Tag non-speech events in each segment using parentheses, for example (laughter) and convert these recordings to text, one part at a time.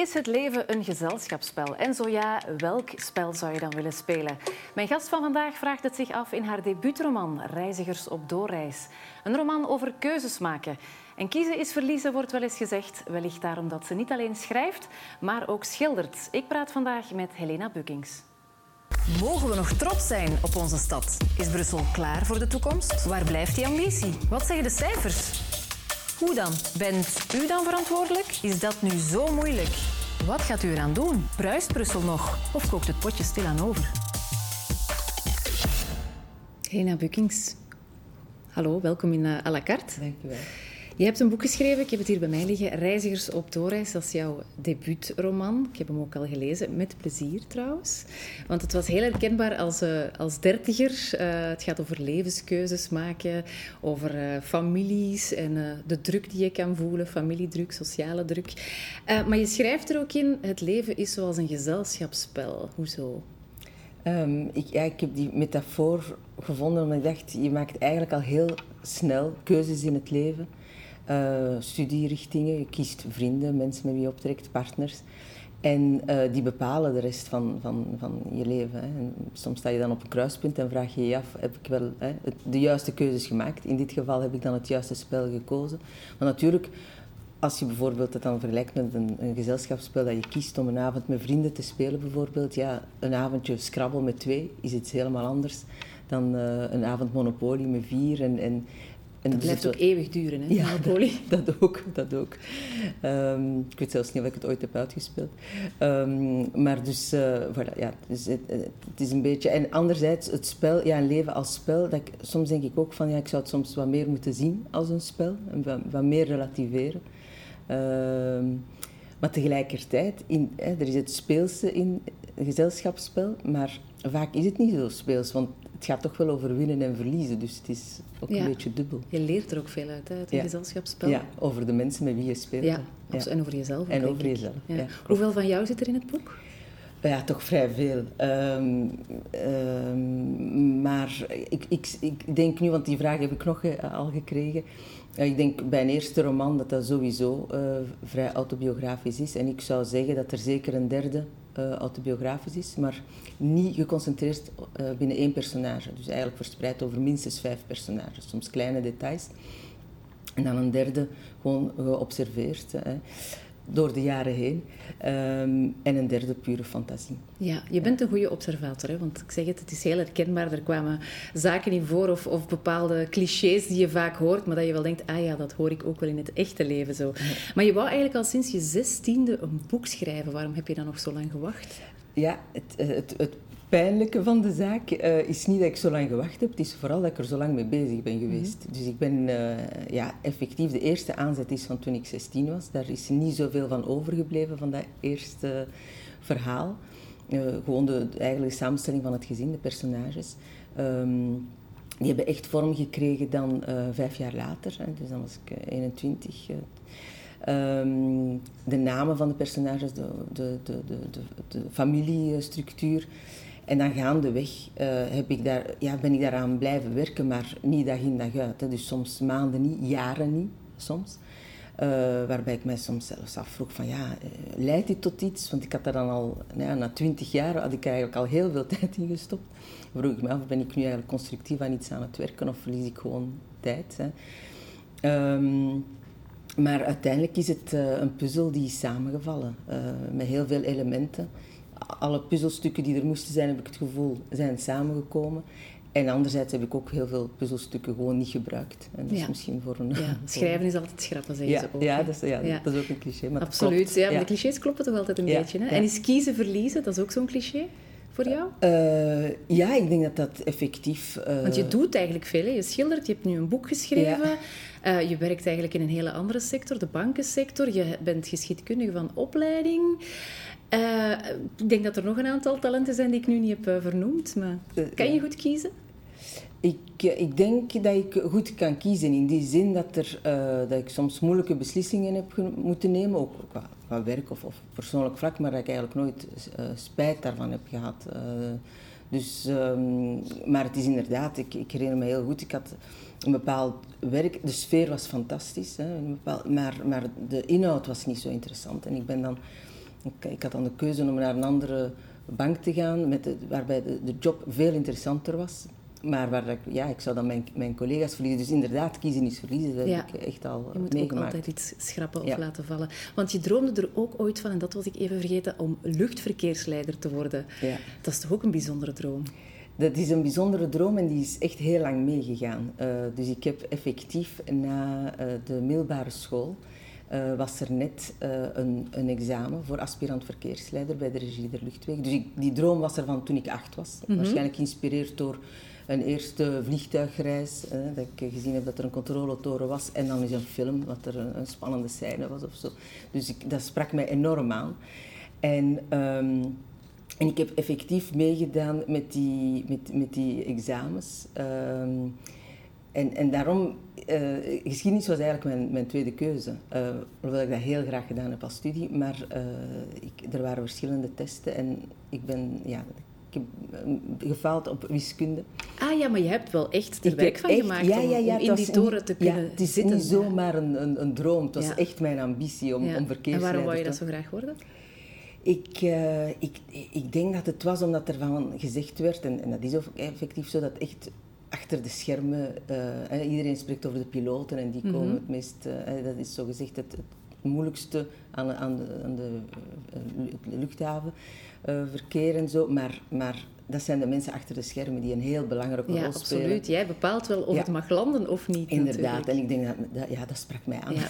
Is het leven een gezelschapsspel? En zo ja, welk spel zou je dan willen spelen? Mijn gast van vandaag vraagt het zich af in haar debuutroman Reizigers op doorreis. Een roman over keuzes maken. En kiezen is verliezen, wordt wel eens gezegd. Wellicht daarom dat ze niet alleen schrijft, maar ook schildert. Ik praat vandaag met Helena Bukkings. Mogen we nog trots zijn op onze stad? Is Brussel klaar voor de toekomst? Waar blijft die ambitie? Wat zeggen de cijfers? Hoe dan? Bent u dan verantwoordelijk? Is dat nu zo moeilijk? Wat gaat u eraan doen? Bruist Brussel nog? Of kookt het potje stilaan over? Helena Bukkings. Hallo, welkom in uh, à la carte. Dank u wel. Je hebt een boek geschreven, ik heb het hier bij mij liggen, Reizigers op doorreis. Dat is jouw debuutroman. Ik heb hem ook al gelezen, met plezier trouwens. Want het was heel herkenbaar als, uh, als dertiger. Uh, het gaat over levenskeuzes maken, over uh, families en de druk die je kan voelen, familiedruk, sociale druk. maar je schrijft er ook in, het leven is zoals een gezelschapsspel. Hoezo? Um, ik, ja, ik heb die metafoor gevonden omdat ik dacht, je maakt eigenlijk al heel snel keuzes in het leven studierichtingen. Je kiest vrienden, mensen met wie je optrekt, partners. En uh, die bepalen de rest van, van, van je leven. En soms sta je dan op een kruispunt en vraag je je af, heb ik wel hè, de juiste keuzes gemaakt? In dit geval heb ik dan het juiste spel gekozen. Maar natuurlijk, als je bijvoorbeeld het dan vergelijkt met een, een, gezelschapsspel dat je kiest om een avond met vrienden te spelen bijvoorbeeld, ja, een avondje Scrabble met twee is iets helemaal anders dan uh, een avond Monopoly met vier. En, en en dat blijft ook eeuwig duren, hè? Ja, dat, (laughs) dat, ook. Dat ook. Um, ik weet zelfs niet of ik het ooit heb uitgespeeld. Um, maar dus, uh, voilà, ja, dus het, het, is een beetje... En anderzijds, het spel, ja, een leven als spel, dat ik, soms denk ik ook van, ja, ik zou het soms wat meer moeten zien als een spel. En wat, wat meer relativeren. Um, maar tegelijkertijd, in, hè, er is het speelse in gezelschapsspel, maar vaak is het niet zo speels, want het gaat toch wel over winnen en verliezen, dus het is ook een beetje dubbel. Je leert er ook veel uit, uit een ja. gezelschapsspel. Ja, over de mensen met wie je speelt. Ja, en over jezelf. En over jezelf, ja. Hoeveel van jou zit er in het boek? Ja, toch vrij veel. Um, um, maar ik, ik, ik denk nu, want die vraag heb ik nog uh, al gekregen. Uh, ik denk bij een eerste roman dat dat sowieso uh, vrij autobiografisch is. En ik zou zeggen dat er zeker een derde autobiografisch is, maar niet geconcentreerd binnen één personage. Dus eigenlijk verspreid over minstens vijf personages, soms kleine details. En dan een derde gewoon geobserveerd. Door de jaren heen. Um, en een derde pure fantasie. Ja, je bent een goede observator, hè? want ik zeg het, het is heel herkenbaar. Er kwamen zaken in voor of, of bepaalde clichés die je vaak hoort, maar dat je wel denkt, ah ja, dat hoor ik ook wel in het echte leven zo. Maar je wou eigenlijk al sinds je zestiende een boek schrijven. Waarom heb je dan nog zo lang gewacht? Ja, het, het, het pijnlijke van de zaak uh, is niet dat ik zo lang gewacht heb, het is vooral dat ik er zo lang mee bezig ben geweest. Mm -hmm. Dus ik ben uh, ja, effectief, de eerste aanzet is van toen ik 16 was. Daar is niet zoveel van overgebleven van dat eerste verhaal. Uh, gewoon de, eigenlijk samenstelling van het gezin, de personages. Um, die hebben echt vorm gekregen dan vijf jaar later, hè, dus dan was ik 21. Um, de namen van de personages, de, de, de, de, de familiestructuur. En dan gaandeweg uh, heb ik daar, ja, ben ik daaraan blijven werken, maar niet dag in dag uit. Dus soms maanden niet, jaren niet, soms. Uh, waarbij ik mij soms zelfs afvroeg van, ja, uh, leidt dit tot iets? Want ik had daar dan al, nou na twintig jaar had ik eigenlijk al heel veel (laughs) tijd in gestopt. Vroeg ik me af, ben ik nu eigenlijk constructief aan iets aan het werken of verlies ik gewoon tijd? Hè? Um, maar uiteindelijk is het een puzzel die is samengevallen, met heel veel elementen alle puzzelstukken die er moesten zijn, heb ik het gevoel, zijn samengekomen. En anderzijds heb ik ook heel veel puzzelstukken gewoon niet gebruikt. En dat is misschien voor een... Ja, schrijven is altijd schrappen, zeggen ja, ze ook. Ja, dat is, ja, dat is ook een cliché, maar Absoluut, ja, de clichés kloppen toch altijd een beetje. Hè? En is kiezen, verliezen, dat is ook zo'n cliché? Voor jou? Uh, ja, ik denk dat dat effectief... Uh... Want je doet eigenlijk veel. Hè? Je schildert, je hebt nu een boek geschreven. Uh, je werkt eigenlijk in een hele andere sector, de bankensector. Je bent geschiedkundige van opleiding. Uh, ik denk dat er nog een aantal talenten zijn die ik nu niet heb uh, vernoemd. Maar kan je goed kiezen? Ik, ik denk dat ik goed kan kiezen in die zin dat, er, uh, dat ik soms moeilijke beslissingen heb moeten nemen, ook qua, qua werk of, of, persoonlijk vlak, maar dat ik eigenlijk nooit spijt daarvan heb gehad. dus, um, maar het is inderdaad, ik, ik herinner me heel goed, ik had een bepaald werk, de sfeer was fantastisch, hè, bepaald, maar, maar de inhoud was niet zo interessant. En ik ben dan ik, ik, had dan de keuze om naar een andere bank te gaan, met de, waarbij de, de job veel interessanter was. Maar waar ik, ja, ik zou dan mijn, mijn collega's verliezen. Dus inderdaad, kiezen is verliezen. Dat heb ik echt al Je moet meegemaakt. ook altijd iets schrappen of laten vallen. Want je droomde er ook ooit van, en dat was ik even vergeten, om luchtverkeersleider te worden. Ja. Dat is toch ook een bijzondere droom? Dat is een bijzondere droom en die is echt heel lang meegegaan. Uh, dus ik heb effectief na uh, de middelbare school... Uh, was er net een, een, examen voor aspirant verkeersleider bij de regie der luchtwegen. Dus ik, die droom was er van toen ik acht was. Mm -hmm. Waarschijnlijk geïnspireerd door een eerste vliegtuigreis, eh, dat ik gezien heb dat er een controletoren was. En dan is een film, wat er een, een spannende scène was of zo. Dus ik, dat sprak mij enorm aan. En, um, en ik heb effectief meegedaan met die, met, met die examens. Um, en, en daarom, uh, geschiedenis was eigenlijk mijn, mijn tweede keuze. Uh, hoewel ik dat heel graag gedaan heb als studie. Maar uh, ik, er waren verschillende testen en ik ben, ja, ik heb gefaald op wiskunde. Ah ja, maar je hebt wel echt er werk van echt, gemaakt ja, ja, ja, om, in die toren te kunnen het is zitten. niet zomaar een, een, een droom. Het was echt mijn ambitie om, om En waarom wou je dat zo graag worden? Ik, uh, ik, ik denk dat het was omdat er van gezegd werd, en, en dat is effectief zo, dat echt achter de schermen, uh, iedereen spreekt over de piloten en die komen mm -hmm. het meest, uh, dat is zo gezegd het, het moeilijkste aan, aan de, aan de luchthaven. Uh, verkeer en zo, maar, maar dat zijn de mensen achter de schermen die een heel belangrijke ja, rol spelen. absoluut. Jij bepaalt wel of ja. het mag landen of niet. Inderdaad, natuurlijk. en ik denk dat, dat, ja, dat sprak mij aan, Ja.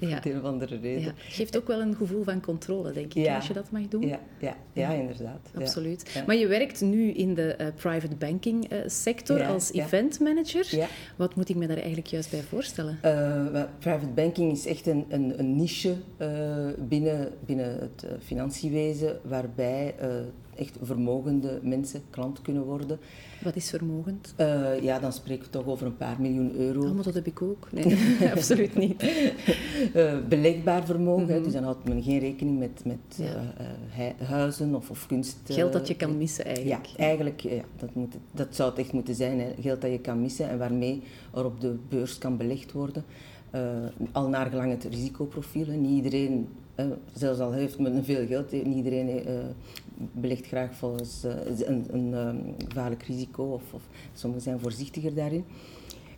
(laughs) Ja. een of andere reden. Ja. Geeft ook wel een gevoel van controle, denk ik, als je dat mag doen. Ja, ja, ja, inderdaad. Absoluut. Maar je werkt nu in de eh, private banking eh, sector als event manager. Ja. Wat moet ik me daar eigenlijk juist bij voorstellen? Eh, private banking is echt een, een, een niche eh, binnen, binnen het eh, financiewezen, waarbij eh, echt vermogende mensen klant kunnen worden. Wat is vermogend? Eh, ja, dan spreken we toch over een paar miljoen euro. Oh, maar dat heb ik ook. Nee, (laughs) absoluut niet. (laughs) Belegbaar vermogen, Mhm. dus dan houdt men geen rekening met, met Ja. huizen of, of kunst. Geld dat je kan missen eigenlijk. Ja, eigenlijk ja, dat, moet, dat zou het echt moeten zijn. Hè. Geld dat je kan missen en waarmee er op de beurs kan belegd worden. Al naar gelang het risicoprofiel. Hè. Niet iedereen, zelfs al heeft men veel geld, eh, niet iedereen eh, belegt graag volgens eh, een, een ehm, gevaarlijk risico. Of, of sommigen zijn voorzichtiger daarin.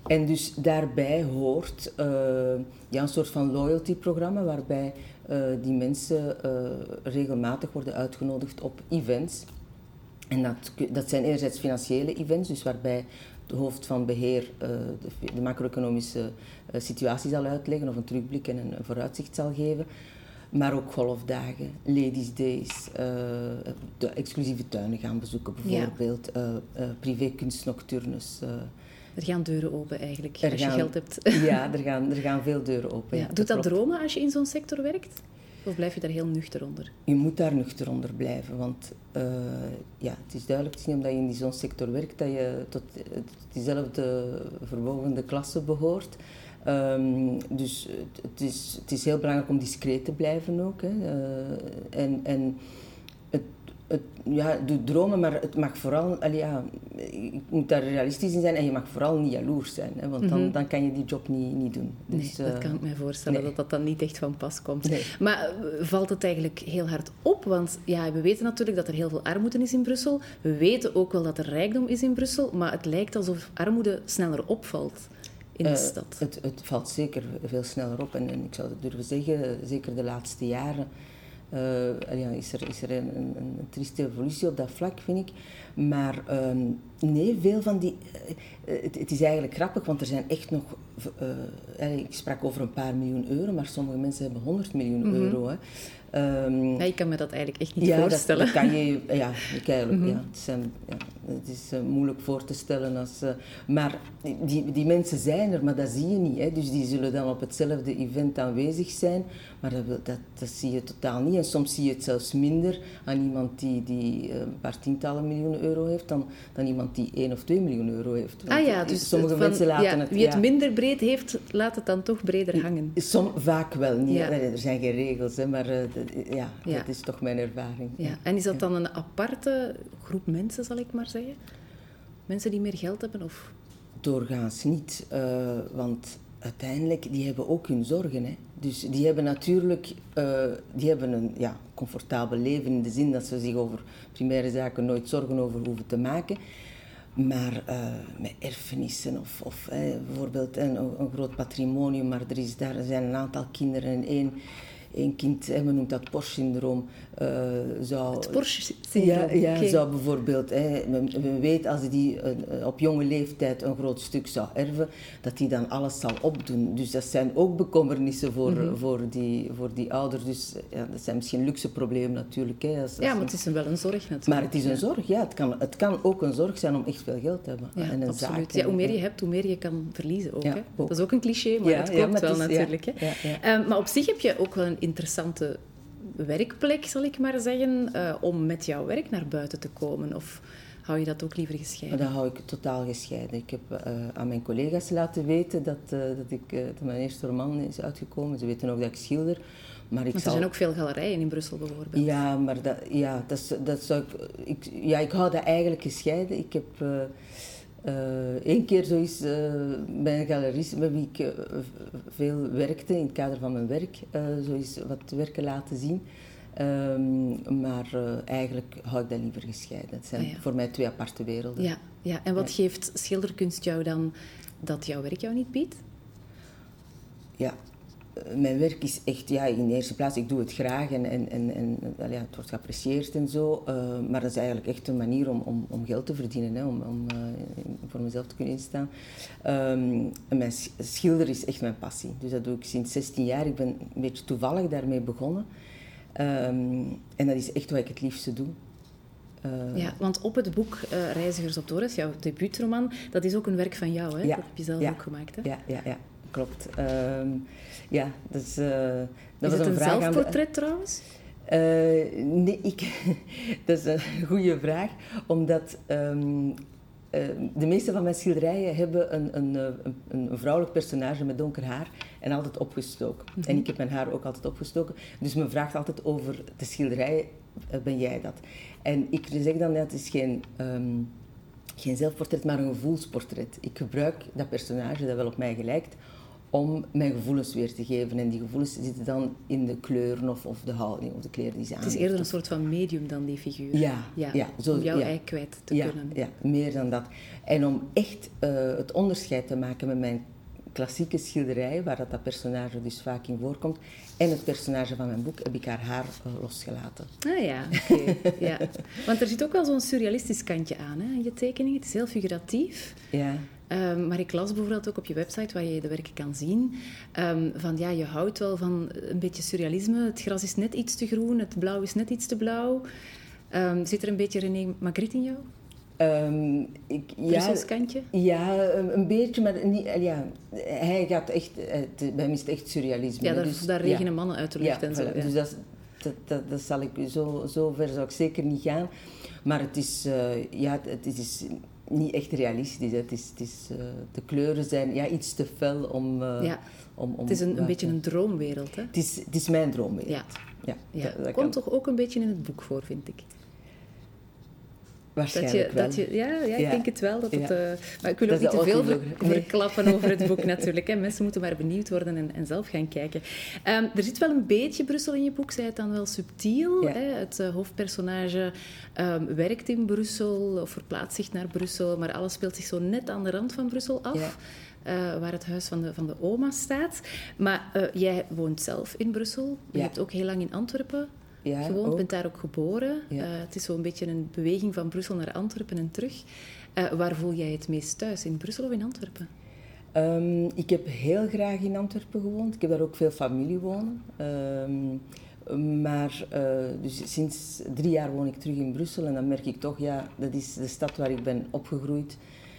En dus daarbij hoort eh, ja, een soort van loyalty-programma waarbij eh, die mensen eh, regelmatig worden uitgenodigd op events. En dat, dat zijn enerzijds financiële events, dus waarbij het hoofd van beheer eh, de, de macro-economische eh, situatie zal uitleggen of een terugblik en een vooruitzicht zal geven. Maar ook golfdagen, ladies days, eh, de exclusieve tuinen gaan bezoeken bijvoorbeeld, eh eh, privé kunstnocturnes. Er gaan deuren open eigenlijk, Er als je geld hebt. ja, (laughs) er gaan, er gaan veel deuren open. Ja. ja, Doet dat dromen als je in zo'n sector werkt? Of blijf je daar heel nuchter onder? Je moet daar nuchter onder blijven, want ja, het is duidelijk te zien omdat je in zo'n sector werkt dat je tot diezelfde vermogende klasse behoort. Ehm, dus het, het is, het is heel belangrijk om discreet te blijven ook. Hè. Eh, en en het, het, ja, doe dromen, maar het mag vooral, allee, ja, ik moet daar realistisch in zijn en je mag vooral niet jaloers zijn, hè, want dan, Mhm. dan kan je die job niet, niet doen. Nee, Dus, dat eh, kan ik me voorstellen, nee. dat dat dan niet echt van pas komt. Nee. Maar eh, valt het eigenlijk heel hard op? Want ja, we weten natuurlijk dat er heel veel armoede is in Brussel. We weten ook wel dat er rijkdom is in Brussel. Maar het lijkt alsof armoede sneller opvalt in de Eh, stad. Het, het valt zeker veel sneller op. En, en ik zou het durven zeggen, zeker de laatste jaren eh, is er, is er een, een, een trieste evolutie op dat vlak, vind ik. Maar ehm, nee, veel van die... eh, het, het is eigenlijk grappig, want er zijn echt nog... ik sprak over een paar miljoen euro, maar sommige mensen hebben 100 miljoen Mhm. euro. Hè. Ehm, Ja, ik kan me dat eigenlijk echt niet ja, voorstellen. dat kan je, ja, ik eigenlijk, Mhm. ja, het, zijn, ja, het is eh, moeilijk voor te stellen. Als, eh, maar die, die mensen zijn er, maar dat zie je niet. Hè. Dus die zullen dan op hetzelfde event aanwezig zijn, maar dat, dat, dat zie je totaal niet. En soms zie je het zelfs minder aan iemand die, die eh, een paar tientallen miljoen euro heeft, dan, dan iemand die één of twee miljoen euro heeft. Want Ah ja, dus sommige van- mensen laten ja, het... Wie het minder breed heeft, laat het dan toch breder hangen. Som, vaak wel niet. Er zijn geen regels, hè, maar ja, Ja. dat is toch mijn ervaring. Ja. En is dat dan een aparte groep mensen, zal ik maar zeggen? Mensen die meer geld hebben? Of... Doorgaans niet, eh, want uiteindelijk, die hebben ook hun zorgen. Hè. Dus die hebben natuurlijk uh, die hebben een ja, comfortabel leven in de zin dat ze zich over primaire zaken nooit zorgen over hoeven te maken. Maar uh, met erfenissen of, of bijvoorbeeld een, een, groot patrimonium, maar er, is daar, er zijn een aantal kinderen en één een kind, hè, men noemt dat Porsche-syndroom, uh, zou... Het Porsche-syndroom? Ja, ja zou bijvoorbeeld, hè, men, weet als die uh, op jonge leeftijd een groot stuk zou erven, dat hij dan alles zal opdoen. Dus dat zijn ook bekommernissen voor, mm -hmm. voor, die, voor die ouders. Dus ja, dat zijn misschien luxe problemen natuurlijk. Hè, als, als ja, maar het is wel een zorg natuurlijk. Maar het is een zorg, ja. Het kan, het kan ook een zorg zijn om echt veel geld te hebben. Ja, en een absoluut. Zaak, ja, hoe meer je hebt, hoe meer je kan verliezen ook. hè. Dat is ook een cliché, maar het klopt wel natuurlijk. Hè. Um, maar op zich heb je ook wel een interessante werkplek, zal ik maar zeggen, uh, om met jouw werk naar buiten te komen? Of hou je dat ook liever gescheiden? Dat hou ik totaal gescheiden. Ik heb uh, aan mijn collega's laten weten dat, uh, dat, ik, dat mijn eerste roman is uitgekomen. Ze weten ook dat ik schilder. Maar ik Want er zijn ook veel galerijen in Brussel bijvoorbeeld. Ja, maar dat, ja, dat, dat zou ik, ik, ja, ik hou dat eigenlijk gescheiden. Ik heb Eén uh, keer zo is uh, bij een galerist met wie ik uh, veel werkte in het kader van mijn werk, zo is wat werken laten zien. Um, maar eigenlijk hou ik dat liever gescheiden. Het zijn ah, ja. voor mij twee aparte werelden. Ja, ja. en wat ja. geeft schilderkunst jou dan dat jouw werk jou niet biedt? Ja, mijn werk is echt, ja, in de eerste plaats, ik doe het graag en, en, en, en ja, het wordt geapprecieerd en zo. Uh, maar dat is eigenlijk echt een manier om, om, om geld te verdienen, hè, om, om uh, voor mezelf te kunnen instaan. Um, en mijn schilder is echt mijn passie. Dus dat doe ik sinds 16 jaar. Ik ben een beetje toevallig daarmee begonnen. Um, en dat is echt wat ik het liefste doe. Uh, ja, want op het boek uh, Reizigers op Doris, jouw debuutroman, dat is ook een werk van jou, hè? Ja, dat heb je zelf ja, ook gemaakt, hè? Ja, ja, ja klopt. Um, ja, dat is, uh, dat is was het een, vraag zelfportret aan trouwens? Uh, nee, ik, (laughs) dat is een goede vraag, omdat um, uh, de meeste van mijn schilderijen hebben een, een, een, een, vrouwelijk personage met donker haar en altijd opgestoken. Mm -hmm. En ik heb mijn haar ook altijd opgestoken. Dus men vraagt altijd over de schilderijen, ben jij dat? En ik zeg dan, dat het is geen... Um, geen zelfportret, maar een gevoelsportret. Ik gebruik dat personage dat wel op mij gelijkt om mijn gevoelens weer te geven. En die gevoelens zitten dan in de kleuren of, of de houding of de kleren die ze aan Het is eerder een soort van medium dan die figuur. Ja, ja, ja zo, om jouw ja, ei kwijt te ja, kunnen. Ja, meer dan dat. En om echt uh, het onderscheid te maken met mijn klassieke schilderijen, waar dat, dat personage dus vaak in voorkomt, en het personage van mijn boek, heb ik haar haar uh, losgelaten. Ah ja, oké. Okay. (laughs) ja. Want er zit ook wel zo'n surrealistisch kantje aan, hè, in je tekening. Het is heel figuratief. Ja. Um, maar ik las bijvoorbeeld ook op je website, waar je de werken kan zien, um, van ja, je houdt wel van een beetje surrealisme. Het gras is net iets te groen, het blauw is net iets te blauw. Um, zit er een beetje René Magritte in jou? Um, ik, ja, kantje? Ja, een, beetje, maar niet, ja, hij gaat echt, het, bij hem is het echt surrealisme. Ja, daar, dus, daar regenen ja. mannen uit de lucht ja, en zo. Voilà, dus dat, dat, dat, dat, zal ik, zo, zo ver zou ik zeker niet gaan. Maar het is, uh, ja, het is niet echt realistisch. Het is, het is, uh, de kleuren zijn ja, iets te fel om... Uh, ja. om, om het is een, een beetje een droomwereld, hè? Het is, het is mijn droomwereld. Ja. ja, ja. Dat, dat Komt kan. toch ook een beetje in het boek voor, vind ik. Waarschijnlijk dat je, wel. dat je, ja, ja, ik Ja. denk het wel. Dat het, uh, maar ik wil Dat ook niet te veel ver, autobiografie. Nee. verklappen over het boek (laughs) natuurlijk. Hè. Mensen moeten maar benieuwd worden en, en zelf gaan kijken. Ehm, er zit wel een beetje Brussel in je boek, zei het dan wel subtiel. Hè? Het uh, hoofdpersonage ehm, werkt in Brussel of verplaatst zich naar Brussel, maar alles speelt zich zo net aan de rand van Brussel af. Uh, waar het huis van de, van de oma staat. Maar uh, jij woont zelf in Brussel. Je Ja. hebt ook heel lang in Antwerpen Ja, gewoond, ook. bent daar ook geboren. Ja. Uh, het is zo'n beetje een beweging van Brussel naar Antwerpen en terug. Uh, waar voel jij het meest thuis, in Brussel of in Antwerpen? Um, ik heb heel graag in Antwerpen gewoond. Ik heb daar ook veel familie wonen. Um, maar uh, dus sinds drie jaar woon ik terug in Brussel en dan merk ik toch, ja, dat is de stad waar ik ben opgegroeid.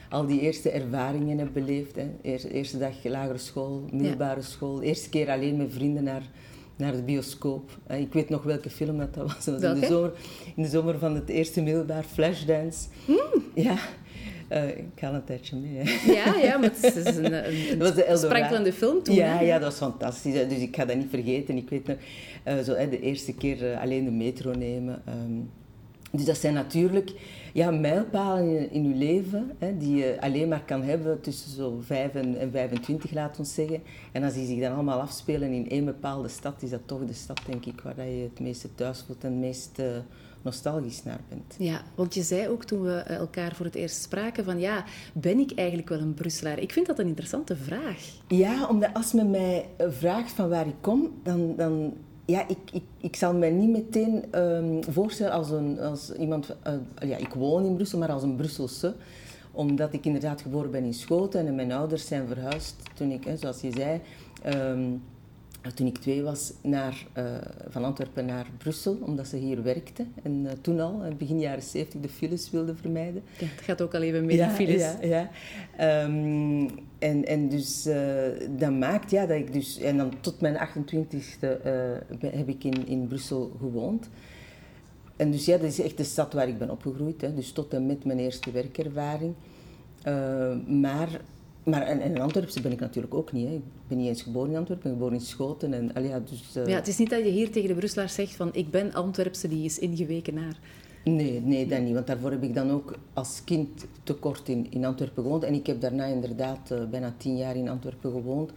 Al die eerste ervaringen heb beleefd. Hè. Eerste, eerste dag lagere school, middelbare school. Eerste keer alleen met vrienden naar, naar de bioscoop. Uh, ik weet nog welke film dat, dat was. Dat was in, de zomer, in de zomer van het eerste middelbaar, Flashdance. Mm. Ja. Uh, ik haal een tijdje mee. Hè. Ja, ja, maar het is een, een, (laughs) Eldorado. sprankelende film toen. Ja, hè? ja, dat was fantastisch. hè. Dus ik ga dat niet vergeten. Ik weet nog, uh, zo, hè, de eerste keer uh, alleen de metro nemen. Um, Dus dat zijn natuurlijk ja, mijlpalen in, in je leven hè, die je alleen maar kan hebben tussen zo 5 en, en 25, laat ons zeggen. En als die zich dan allemaal afspelen in één bepaalde stad, is dat toch de stad, denk ik, waar je het meeste thuis voelt en het meest uh, nostalgisch naar bent. Ja, want je zei ook toen we elkaar voor het eerst spraken van ja, ben ik eigenlijk wel een Brusselaar? Ik vind dat een interessante vraag. Ja, omdat als men mij vraagt van waar ik kom, dan, dan ja, ik, ik, ik zal mij niet meteen um, voorstellen als, een, als iemand... Uh, ja, ik woon in Brussel, maar als een Brusselse. Omdat ik inderdaad geboren ben in Schoten en mijn ouders zijn verhuisd toen ik, hè, zoals je zei... Um, toen ik twee was, naar, uh, van Antwerpen naar Brussel, omdat ze hier werkte. En uh, toen al, begin jaren 70, de files wilde vermijden. Ja, het gaat ook al even met ja, de files. Ja, ja. Um, en, en dus uh, dat maakt ja, dat ik dus... En dan tot mijn 28e heb ik in, in Brussel gewoond. En dus ja, dat is echt de stad waar ik ben opgegroeid. Hè, dus tot en met mijn eerste werkervaring. maar maar en, en in Antwerpen ben ik natuurlijk ook niet. Hè. Ik ben niet eens geboren in Antwerpen, ik ben geboren in Schoten. En, al ja, dus, uh... ja, het is niet dat je hier tegen de Brusselaars zegt van ik ben Antwerpse, die is ingeweken naar... Nee, nee, dat niet. Want daarvoor heb ik dan ook als kind te kort in, in Antwerpen gewoond. En ik heb daarna inderdaad uh, bijna tien jaar in Antwerpen gewoond.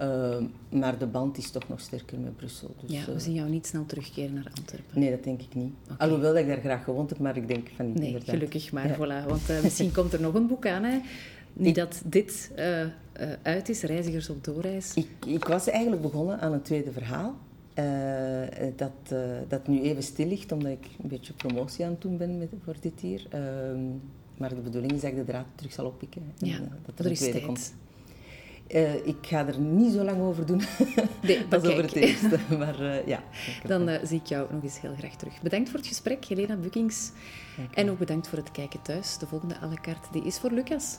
Uh, maar de band is toch nog sterker met Brussel. Dus, ja, we zien jou niet snel terugkeren naar Antwerpen. Nee, dat denk ik niet. Okay. Alhoewel dat ik daar graag gewoond heb, maar ik denk van niet nee, inderdaad. gelukkig maar. Ja. Voilà, want misschien komt er nog een boek aan. Hè? Niet dat dit uh, uh, uit is, Reizigers op doorreis. Ik, ik, was eigenlijk begonnen aan een tweede verhaal. Uh, dat, dat nu even stil ligt, omdat ik een beetje promotie aan het doen ben met, voor dit hier. Ehm, maar de bedoeling is dat ik de draad terug zal oppikken. Ja, dat er, er een tweede tijd. komt. ik ga er niet zo lang over doen (laughs) nee, als over het eerste. (laughs) Maar ja. (laughs) Dan zie ik jou nog eens heel graag terug. Bedankt voor het gesprek, Helena Bukkings. En ook bedankt voor het kijken thuis. De volgende à la carte die is voor Lucas.